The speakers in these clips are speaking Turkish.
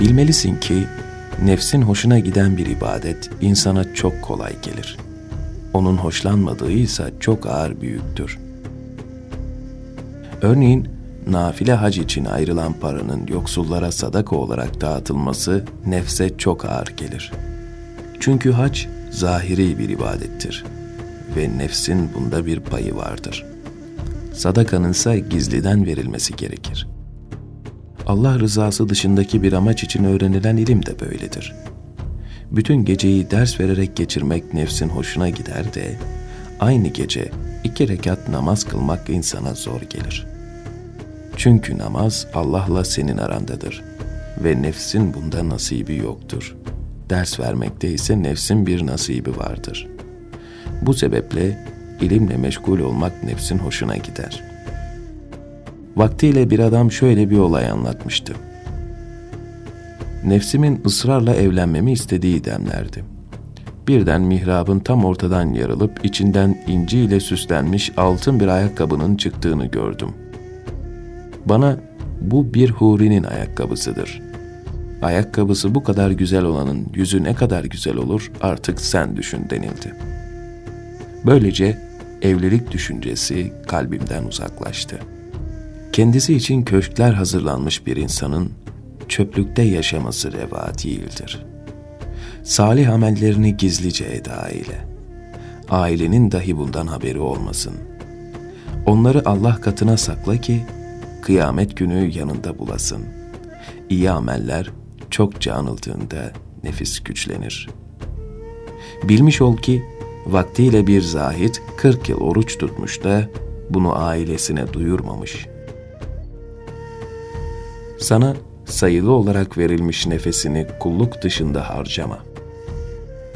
Bilmelisin ki nefsin hoşuna giden bir ibadet insana çok kolay gelir. Onun hoşlanmadığı ise çok ağır büyüktür. Örneğin nafile hac için ayrılan paranın yoksullara sadaka olarak dağıtılması nefse çok ağır gelir. Çünkü hac zahiri bir ibadettir ve nefsin bunda bir payı vardır. Sadakanın ise gizliden verilmesi gerekir. Allah rızası dışındaki bir amaç için öğrenilen ilim de böyledir. Bütün geceyi ders vererek geçirmek nefsin hoşuna gider de, aynı gece iki rekat namaz kılmak insana zor gelir. Çünkü namaz Allah'la senin arandadır ve nefsin bunda nasibi yoktur. Ders vermekte ise nefsin bir nasibi vardır. Bu sebeple ilimle meşgul olmak nefsin hoşuna gider.'' Vaktiyle bir adam şöyle bir olay anlatmıştı. Nefsimin ısrarla evlenmemi istediği demlerdi. Birden mihrabın tam ortadan yarılıp içinden inci ile süslenmiş altın bir ayakkabının çıktığını gördüm. Bana bu bir hurinin ayakkabısıdır. Ayakkabısı bu kadar güzel olanın yüzü ne kadar güzel olur artık sen düşün denildi. Böylece evlilik düşüncesi kalbimden uzaklaştı.'' Kendisi için köşkler hazırlanmış bir insanın çöplükte yaşaması reva değildir. Salih amellerini gizlice eda ile. Ailenin dahi bundan haberi olmasın. Onları Allah katına sakla ki kıyamet günü yanında bulasın. İyi ameller çokça anıldığında nefis güçlenir. Bilmiş ol ki vaktiyle bir zahit 40 yıl oruç tutmuş da bunu ailesine duyurmamış.'' Sana sayılı olarak verilmiş nefesini kulluk dışında harcama.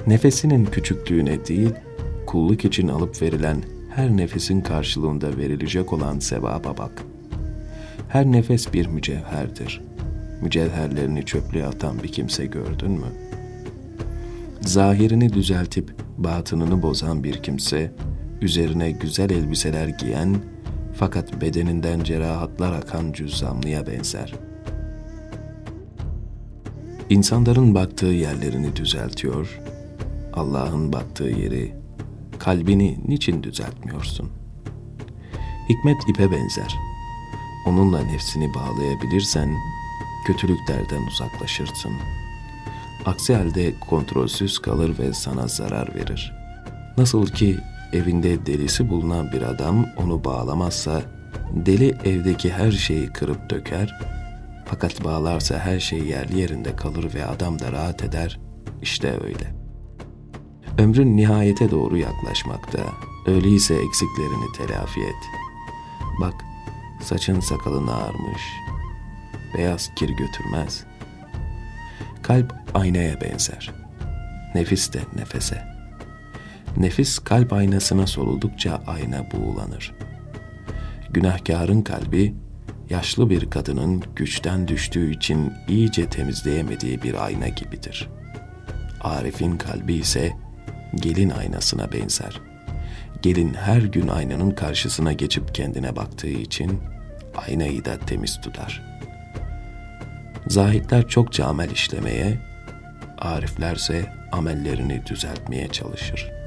Nefesinin küçüklüğüne değil, kulluk için alıp verilen her nefesin karşılığında verilecek olan sevaba bak. Her nefes bir mücevherdir. Mücevherlerini çöplüğe atan bir kimse gördün mü? Zahirini düzeltip batınını bozan bir kimse, üzerine güzel elbiseler giyen fakat bedeninden cerahatlar akan cüzzamlıya benzer.'' İnsanların baktığı yerlerini düzeltiyor, Allah'ın baktığı yeri, kalbini niçin düzeltmiyorsun? Hikmet ipe benzer. Onunla nefsini bağlayabilirsen, kötülüklerden uzaklaşırsın. Aksi halde kontrolsüz kalır ve sana zarar verir. Nasıl ki evinde delisi bulunan bir adam onu bağlamazsa, deli evdeki her şeyi kırıp döker, fakat bağlarsa her şey yerli yerinde kalır ve adam da rahat eder. İşte öyle. Ömrün nihayete doğru yaklaşmakta. Öyleyse eksiklerini telafi et. Bak, saçın sakalın ağarmış. Beyaz kir götürmez. Kalp aynaya benzer. Nefis de nefese. Nefis kalp aynasına soruldukça ayna buğulanır. Günahkarın kalbi yaşlı bir kadının güçten düştüğü için iyice temizleyemediği bir ayna gibidir. Arif'in kalbi ise gelin aynasına benzer. Gelin her gün aynanın karşısına geçip kendine baktığı için aynayı da temiz tutar. Zahitler çokça amel işlemeye, ariflerse amellerini düzeltmeye çalışır.''